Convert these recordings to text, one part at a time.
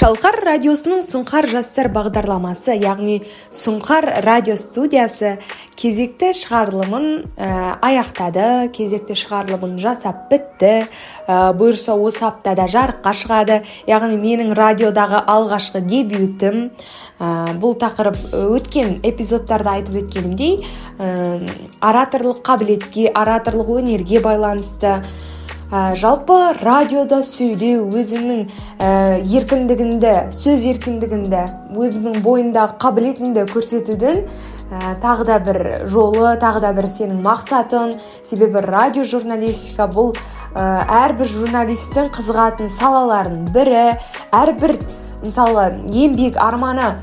шалқар радиосының сұңқар жастар бағдарламасы яғни сұңқар радио студиясы кезекті шығарылымын ә, аяқтады. Кезекті шығарылымын жасап бітті. Ә, бұйырса осы аптада жарыққа шығады. Яғни менің радиодағы алғашқы дебютім ә, бұл тақырып өткен эпизодтарда айтып өткенімдей ә, ораторлық қабілетке ораторлық өнерге байланысты ә, жалпы радиода сөйлеу өзіңнің ә, еркіндігіңді сөз еркіндігіңді өзіңнің бойындағы қабілетіңді көрсетудің ә, тағы да бір жолы тағы да бір сенің мақсатың себебі радио журналистика бұл ә, әрбір журналисттің қызығатын салаларының бірі әрбір мысалы еңбек арманы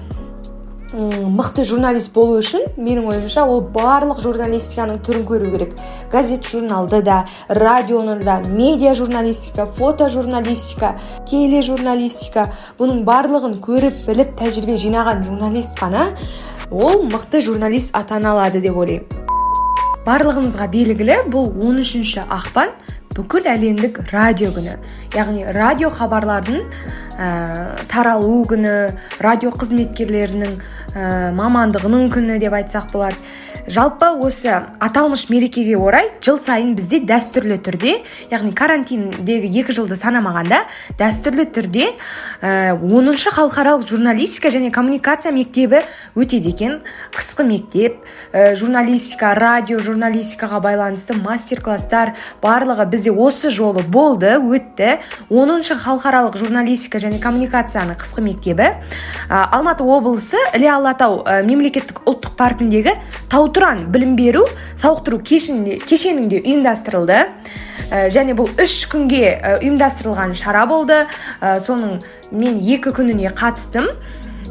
мықты журналист болу үшін менің ойымша ол барлық журналистиканың түрін көру керек. Газет журналды да радионы да медиа журналистика фото журналистика тележурналистика бұның барлығын көріп біліп тәжірибе жинаған журналист қана ол мықты журналист атана алады деп ойлаймын. Барлығымызға белгілі бұл 13 ақпан. Бүкіл әлемдік радио күні. Яғни радио хабарлардың ә, таралу күні радио қызметкерлерінің ә, мамандығының күні деп айтсақ болады. Жалпы осы аталмыш мерекеге орай жыл сайын бізде дәстүрлі түрде яғни карантиндегі екі жылды санамағанда дәстүрлі түрде ә, оныншы халықаралық журналистика және коммуникация мектебі өтеді екен. Қысқы мектеп ә, журналистика радио журналистикаға байланысты мастер класстар барлығы бізде осы жолы болды өтті. Оныншы халықаралық журналистика және коммуникацияның қысқы мектебі ә, алматы облысы іле алатау ә, мемлекеттік ұлттық паркіндегі таутұран білім беру сауықтыру кешенінде, ұйымдастырылды. Ә, және бұл үш күнге ә, ұйымдастырылған шара болды. Ә, соның мен екі күніне қатыстым.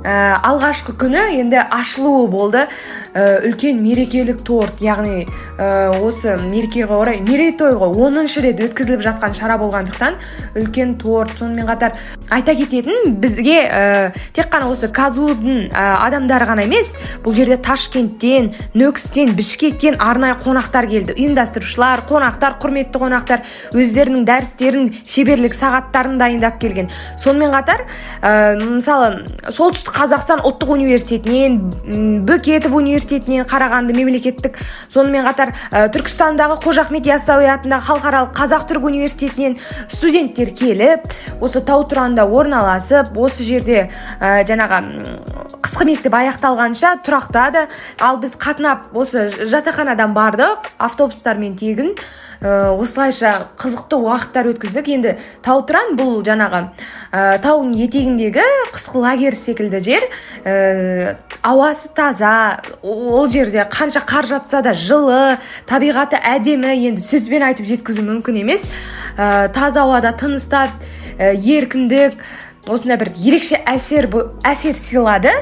Ә, алғашқы күні енді ашылуы болды. Үлкен мерекелік торт яғни ә, осы мерекеге орай мерейтой ғой оныншы рет өткізіліп жатқан шара болғандықтан үлкен торт. Сонымен қатар айта кететін бізге ә, тек қана осы казудың ә, адамдары ғана емес бұл жерде ташкенттен нөкістен бішкектен арнайы қонақтар келді. Ұйымдастырушылар қонақтар құрметті қонақтар өздерінің дәрістерін шеберлік сағаттарын дайындап келген. Сонымен қатар ә, мысалы солтүстік қазақстан ұлттық университетінен бөкетов университетінен қарағанды мемлекеттік. Сонымен қатар ә, түркістандағы қожа ахмет яссауи атындағы халықаралық қазақ түрік университетінен студенттер келіп осы тау тұранда орналасып осы жерде ә, жаңағы қысқы мектеп аяқталғанша тұрақтады ал біз қатынап осы жатақханадан бардық автобустармен тегін. Ә, осылайша қызықты уақыттар өткіздік. Енді тау тұран бұл жаңағы ә, таудың етегіндегі қысқы лагерь секілді жер. Ә, ауасы таза ол жерде қанша қар жатса да жылы табиғаты әдемі. Енді сөзбен айтып жеткізу мүмкін емес. Ә, таза ауада тыныстап ә, еркіндік осындай бір ерекше әсер әсер сыйлады.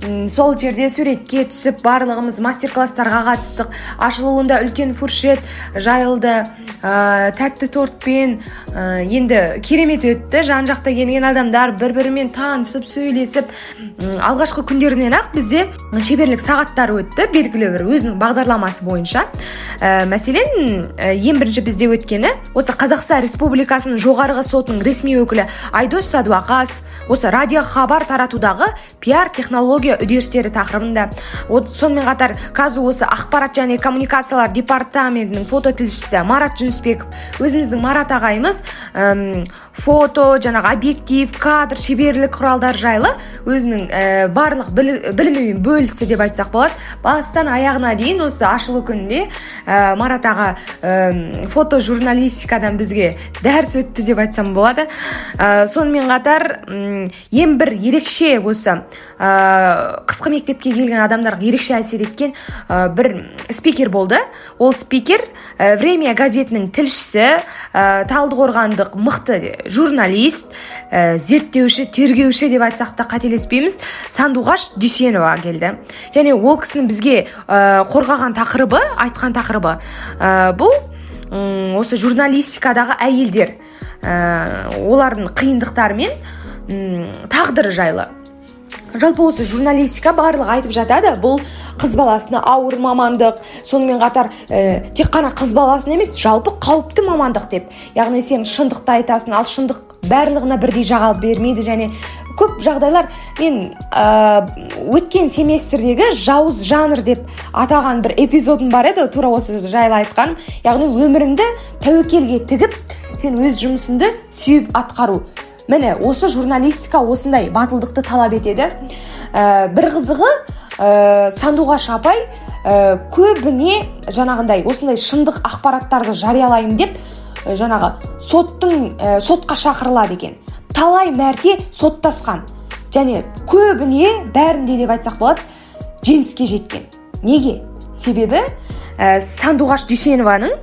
Сол жерде суретке түсіп барлығымыз мастер класстарға қатыстық. Ашылуында үлкен фуршет жайылды. Ә, тәтті тортпен ә, енді керемет өтті. Жан жақта келген адамдар бір бірімен танысып сөйлесіп алғашқы күндерінен ақ бізде шеберлік сағаттары өтті белгілі бір өзінің бағдарламасы бойынша. Ә, мәселен ә, ең бірінші бізде өткені осы қазақстан республикасының жоғарғы сотының ресми өкілі айдос садуақасов осы радиохабар таратудағы пиар технология үдерістері тақырыбында. Сонымен қатар қазір осы ақпарат және коммуникациялар департаментінің фототілшісі марат жүнісбеков. Өзіміздің марат ағайымыз фото жаңағы объектив кадр шеберлік құралдар жайлы өзінің ә, барлық білімімен бөлісті деп айтсақ болады. Бастан аяғына дейін осы ашылу күнінде ә, марат аға фото журналистикадан бізге дәріс өтті деп айтсам болады. Ә, сонымен қатар ең бір ерекше осы қысқы мектепке келген адамдарға ерекше әсер еткен бір спикер болды. Ол спикер время газетінің тілшісі ә, талдықорғандық мықты журналист ә, зерттеуші тергеуші деп айтсақ та қателеспейміз сандуғаш дүйсенова келді. Және ол кісінің бізге ә, қорғаған тақырыбы айтқан тақырыбы. Ә, бұл осы журналистикадағы әйелдер ә, олардың қиындықтары мен тағдыры жайлы. Жалпы осы журналистика барлығы айтып жатады. Бұл қыз баласына ауыр мамандық. Сонымен қатар ә, тек қана қыз баласына емес жалпы қауіпті мамандық деп. Яғни сен шындықты айтасың ал шындық барлығына бірдей жаға бермейді. Және көп жағдайлар мен ә, өткен семестрдегі жауыз жанр деп атаған бір эпизодым бар еді. Тура осы жайлы айтқаным. Яғни өміріңді тәуекелге тігіп сен өз жұмысыңды сүйіп атқару. Міне осы журналистика осындай батылдықты талап етеді. Ә, бір қызығы ә, сандуғаш апай ә, көбіне жаңағындай осындай шындық ақпараттарды жариялаймын деп ә, жаңағы соттың ә, сотқа шақырылады екен. Талай мәрте соттасқан. Және көбіне бәрінде деп айтсақ болады жеңіске жеткен. Неге? Себебі ә, сандуғаш дүйсенованың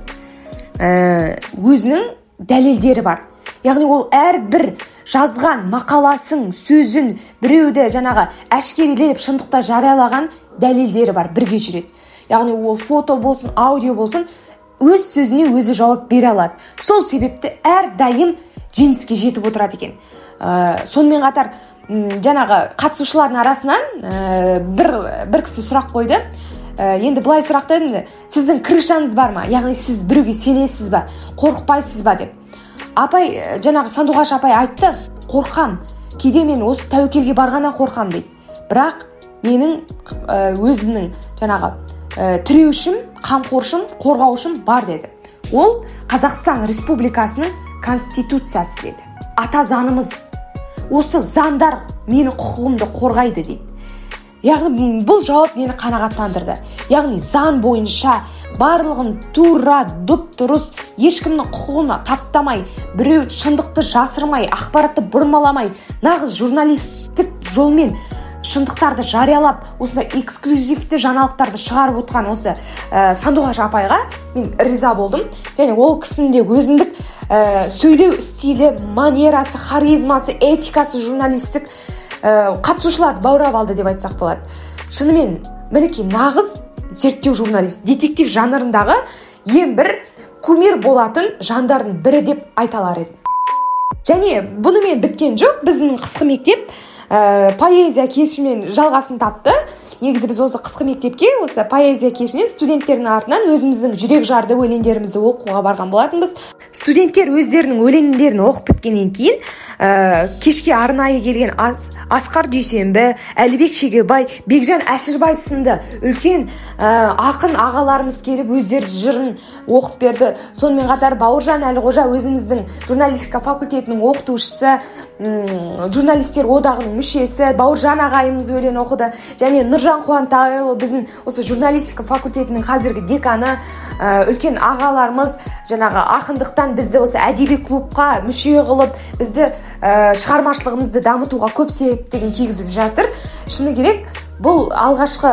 ә, өзінің дәлелдері бар. Яғни ол әрбір жазған мақаласын сөзін біреуді жаңағы әшкерелеп шындықта жариялаған дәлелдері бар бірге жүреді. Яғни ол фото болсын аудио болсын өз сөзіне өзі жауап бере алады. Сол себепті әрдайым жеңіске жетіп отырады екен. Ә, сонымен қатар жаңағы қатысушылардың арасынан ә, бір бір кісі сұрақ қойды. Ә, енді былай сұрақ енді сіздің крышаңыз бар ма? Яғни сіз біреуге сенесіз ба? Қорықпайсыз ба деп. Апай э, жаңағы сандуғаш апай айтты қорқам кейде мен осы тәуекелге барғаннан қорқам дейді. Бірақ менің ә, өзімнің жаңағы ә, тіреушім қамқоршым қорғаушым бар деді. Ол қазақстан республикасының конституциясы деді. Ата заңымыз. Осы заңдар менің құқығымды қорғайды дейді. Яғни бұл жауап мені қанағаттандырды. Яғни заң бойынша барлығын тура дұп дұрыс ешкімнің құқығын таптамай біреу шындықты жасырмай ақпаратты бұрмаламай нағыз журналистік жолмен шындықтарды жариялап осындай эксклюзивті жаңалықтарды шығарып отқан осы ә, сандуғаш апайға мен риза болдым. Және ол кісінің де өзіндік ә, сөйлеу стилі манерасы харизмасы этикасы журналистік ә, қатысушыларды баурап алды деп айтсақ болады. Шынымен мінекей нағыз зерттеу журналист детектив жанрындағы ең бір кумир болатын жандардың бірі деп айта алар едім және бұнымен біткен жоқ біздің қысқы мектеп ә, поэзия кешімен жалғасын тапты. Негізі біз осы қысқы мектепке осы поэзия кешіне студенттердің артынан өзіміздің жүрек жарды өлеңдерімізді оқуға барған болатынбыз. Студенттер өздерінің өлеңдерін оқып біткеннен кейін ә, кешке арнайы келген Ас, асқар дүйсенбі әлібек шегебай бекжан әшірбаев сынды үлкен ә, ақын ағаларымыз келіп өздері жырын оқып берді. Сонымен қатар бауыржан әлқожа өзіміздің журналистика факультетінің оқытушысы журналистер одағының мүшесі бауыржан ағайымыз өлең оқыды. Және нұржан қуантайұлы біздің осы журналистика факультетінің қазіргі деканы ә, үлкен ағаларымыз жаңағы ақындықтан бізді осы әдеби клубқа мүше қылып бізді ә, шығармашылығымызды дамытуға көп септігін тигізіп жатыр. Шыны керек бұл алғашқы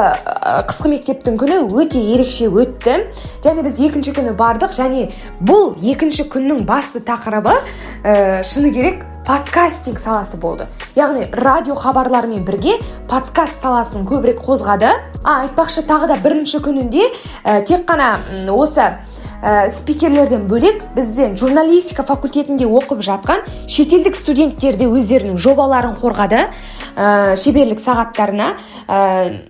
қысқы мектептің күні өте ерекше өтті. Және біз екінші күні бардық және бұл екінші күннің басты тақырыбы ә, шыны керек подкастинг саласы болды. Яғни радио хабарлармен бірге подкаст саласын көбірек қозғады. А айтпақшы тағы да бірінші күнінде ә, тек қана осы ә, спикерлерден бөлек бізден журналистика факультетінде оқып жатқан шетелдік студенттер де өздерінің жобаларын қорғады. Ә, шеберлік сағаттарына ә,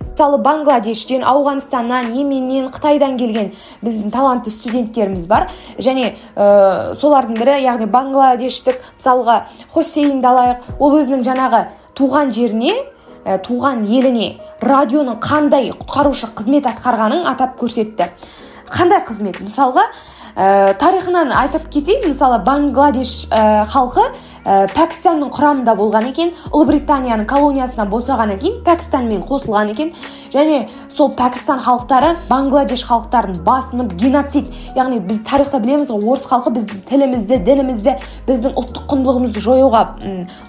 мысалы бангладештен ауғанстаннан йеменнен қытайдан келген біздің талантты студенттеріміз бар. Және ә, солардың бірі яғни бангладештік мысалға хосейнді алайық ол өзінің жаңағы туған жеріне туған еліне радионың қандай құтқарушы қызмет атқарғанын атап көрсетті. Қандай қызмет? мысалға ә, тарихынан айтып кетейін. Мысалы бангладеш ә, халқы ә, пәкістанның құрамында болған екен ұлыбританияның колониясына босағаннан кейін пәкістанмен қосылған екен. Және сол пәкістан халықтары бангладеш халықтарын басынып геноцид. Яғни біз тарихта білеміз ғой орыс халқы біздің тілімізді дінімізді біздің ұлттық құндылығымызды жоюға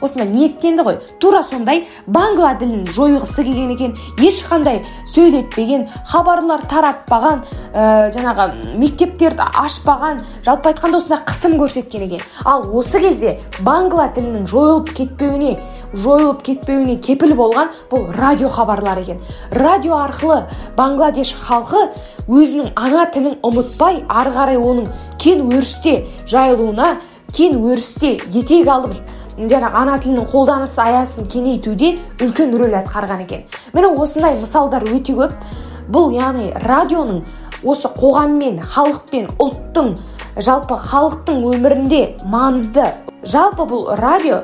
осындай ниеттенді ғой. Тура сондай бангла тілін жойғысы келген екен. Ешқандай сөйлетпеген хабарлар таратпаған ә, жаңағы мектептерді ашпаған жалпы айтқанда осындай қысым көрсеткен екен. Ал осы кезде бангла тілінің жойылып кетпеуіне жойылып кетпеуіне кепіл болған бұл радио хабарлар екен. Радио арқылы бангладеш халқы өзінің ана тілін ұмытпай ары қарай оның кен өрісте жайылуына кен өрісте етек алып жаңағы ана тілінің қолданыс аясын кеңейтуде үлкен рөл атқарған екен. Міне осындай мысалдар өте көп. Бұл яғни радионың осы қоғаммен халықпен ұлттың жалпы халықтың өмірінде маңызды. Жалпы бұл радио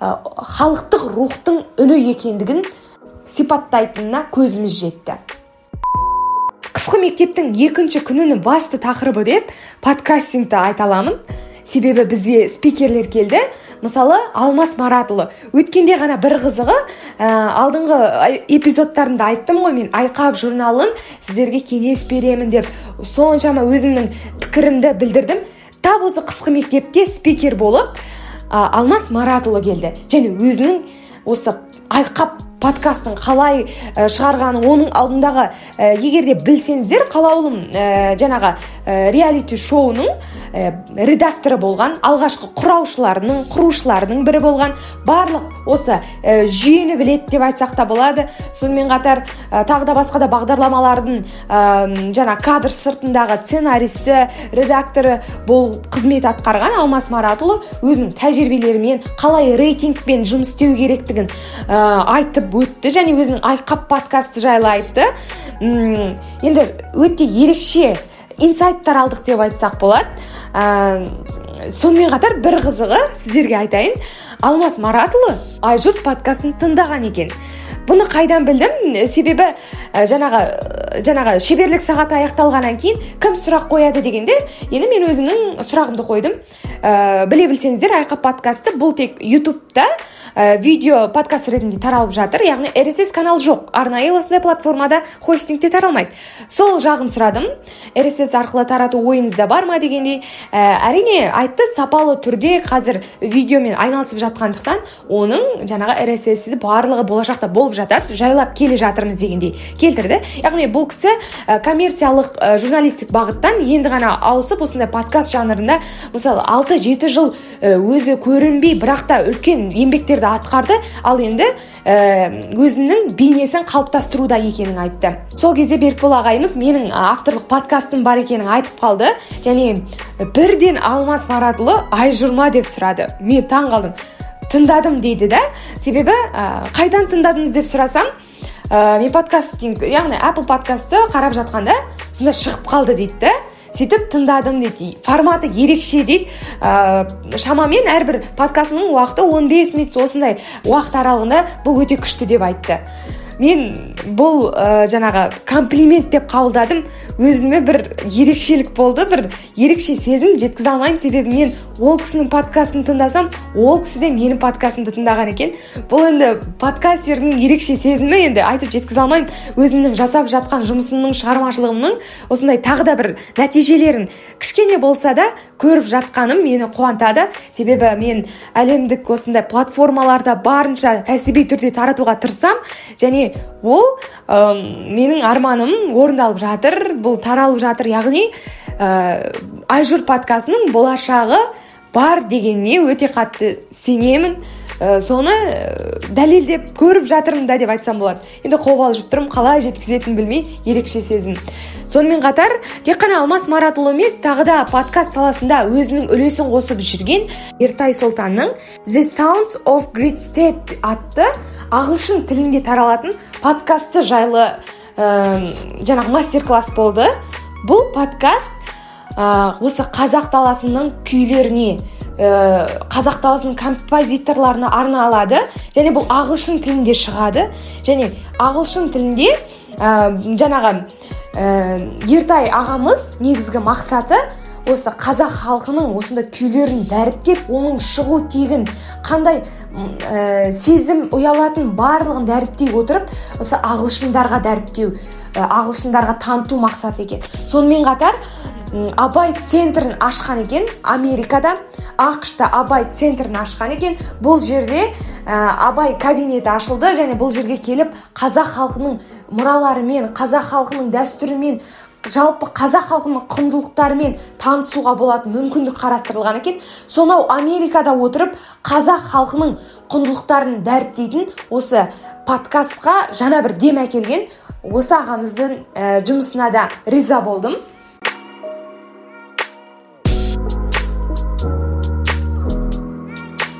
халықтық рухтың үні екендігін сипаттайтынына көзіміз жетті. Қысқы мектептің екінші күнінің басты тақырыбы деп подкастингті айта аламын. Себебі бізге спикерлер келді. Мысалы алмас маратұлы. Өткенде ғана бір қызығы ә, алдыңғы эпизодтарында айттым ғой мен айқап журналын сіздерге кеңес беремін деп. Соншама өзімнің пікірімді білдірдім. Тап осы қысқы мектепте спикер болып ә, алмас маратұлы келді. Және өзінің осы айқап подкасттың қалай ә, шығарғанын оның алдындағы ә, білсеңіздер қалаулым ә, жаңағы ә, реалити шоуның ә, редакторы болған алғашқы құраушыларының құрушыларының бірі болған. Барлық осы жүйені біледі деп айтсақ та болады. Сонымен қатар тағы да басқа да бағдарламалардың жаңа кадр сыртындағы сценаристі редакторы бол қызмет атқарған алмас маратұлы өзінің тәжірибелерімен қалай рейтингпен жұмыс істеу керектігін айтып өтті және өзінің айқап подкасты жайлы айтты. Енді өте ерекше инсайттар алдық деп айтсақ болады. Ә, сонымен қатар бір қызығы сіздерге айтайын. Алмас маратұлы айжұрт подкастын тыңдаған екен. Бұны қайдан білдім? Себебі ә, жаңағы жаңағы шеберлік сағаты аяқталғаннан кейін кім сұрақ қояды дегенде енді мен өзімнің сұрағымды қойдым. Ә, біле білсеңіздер айқап подкасты бұл тек ютубта ә, видео подкаст ретінде таралып жатыр. Яғни rss канал жоқ. Арнайы осындай платформада хостингте таралмайды. Сол жағын сұрадым. rss арқылы тарату ойыңызда бар ма дегендей. Ә, әрине айтты сапалы түрде қазір видеомен айналысып жатқандықтан оның жаңағы rss барлығы болашақта болып жатады жайлап келе жатырмыз дегендей келтірді. Яғни бұл кісі ә, коммерциялық ә, журналистик бағыттан енді ғана ауысып осындай подкаст жанрында мысалы алты жеті жыл өзі көрінбей бірақ та үлкен еңбектерді атқарды. Ал енді өзінің бейнесін қалыптастыруда екенін айтты. Сол кезде берікбол ағайымыз менің авторлық подкастым бар екенін айтып қалды. Және бірден алмас маратұлы айжұрма деп сұрады. Мен таң қалдым. Тыңдадым дейді да. Себебі ә, қайдан тыңдадыңыз деп сұрасам ә, мен подкастинг яғни apple подкастты қарап жатқанда сонда шығып қалды дейді да. Сөйтіп тыңдадым дейді. Форматы ерекше дейді. Ә, шамамен әрбір подкастының уақыты 15 минут осындай уақыт аралығында бұл өте күшті деп айтты. Мен бұл ә, жаңағы комплимент деп қабылдадым. Өзіме бір ерекшелік болды бір ерекше сезім жеткізе алмаймын. Себебі мен ол кісінің подкастын тыңдасам ол кісі де менің подкастымды тыңдаған екен. Бұл енді подкастердің ерекше сезімі енді айтып жеткізе алмаймын. Өзімнің жасап жатқан жұмысымның шығармашылығымның осындай тағы да бір нәтижелерін кішкене болса да көріп жатқаным мені қуантады. Себебі мен әлемдік осындай платформаларда барынша кәсіби түрде таратуға тырысамын және ол менің арманым орындалып жатыр бұл таралып жатыр яғни ә, айжұр подкастының болашағы бар дегеніне өте қатты сенемін. Ә, соны ә, дәлелдеп көріп жатырмын да деп айтсам болады. Енді қобалжып тұрмын қалай жеткізетінін білмей ерекше сезім. Сонымен қатар тек қана алмас маратұлы емес тағы да подкаст саласында өзінің үлесін қосып жүрген ертай сұлтанның the sounds of great step атты ағылшын тілінде таралатын подкасты жайлы ә, жаңағы мастер класс болды. Бұл подкаст ә, осы қазақ даласының күйлеріне ә, қазақ даласының композиторларына арналады. Және бұл ағылшын тілінде шығады. Және ағылшын тілінде ә, жаңағы ә, ертай ағамыз негізгі мақсаты осы қазақ халқының осындай күйлерін дәріптеп оның шығу тегін қандай ә, сезім ұялатын барлығын дәріптей отырып осы ағылшындарға дәріптеу ә, ағылшындарға таныту мақсат екен. Сонымен қатар абай центрін ашқан екен америкада ақшта абай центрін ашқан екен. Бұл жерде ә, абай кабинеті ашылды және бұл жерге келіп қазақ халқының мұраларымен қазақ халқының дәстүрімен жалпы қазақ халқының құндылықтарымен танысуға болатын мүмкіндік қарастырылған екен. Сонау америкада отырып қазақ халқының құндылықтарын дәріптейтін осы подкастқа жаңа бір дем әкелген осы ағамыздың ә, жұмысына да риза болдым.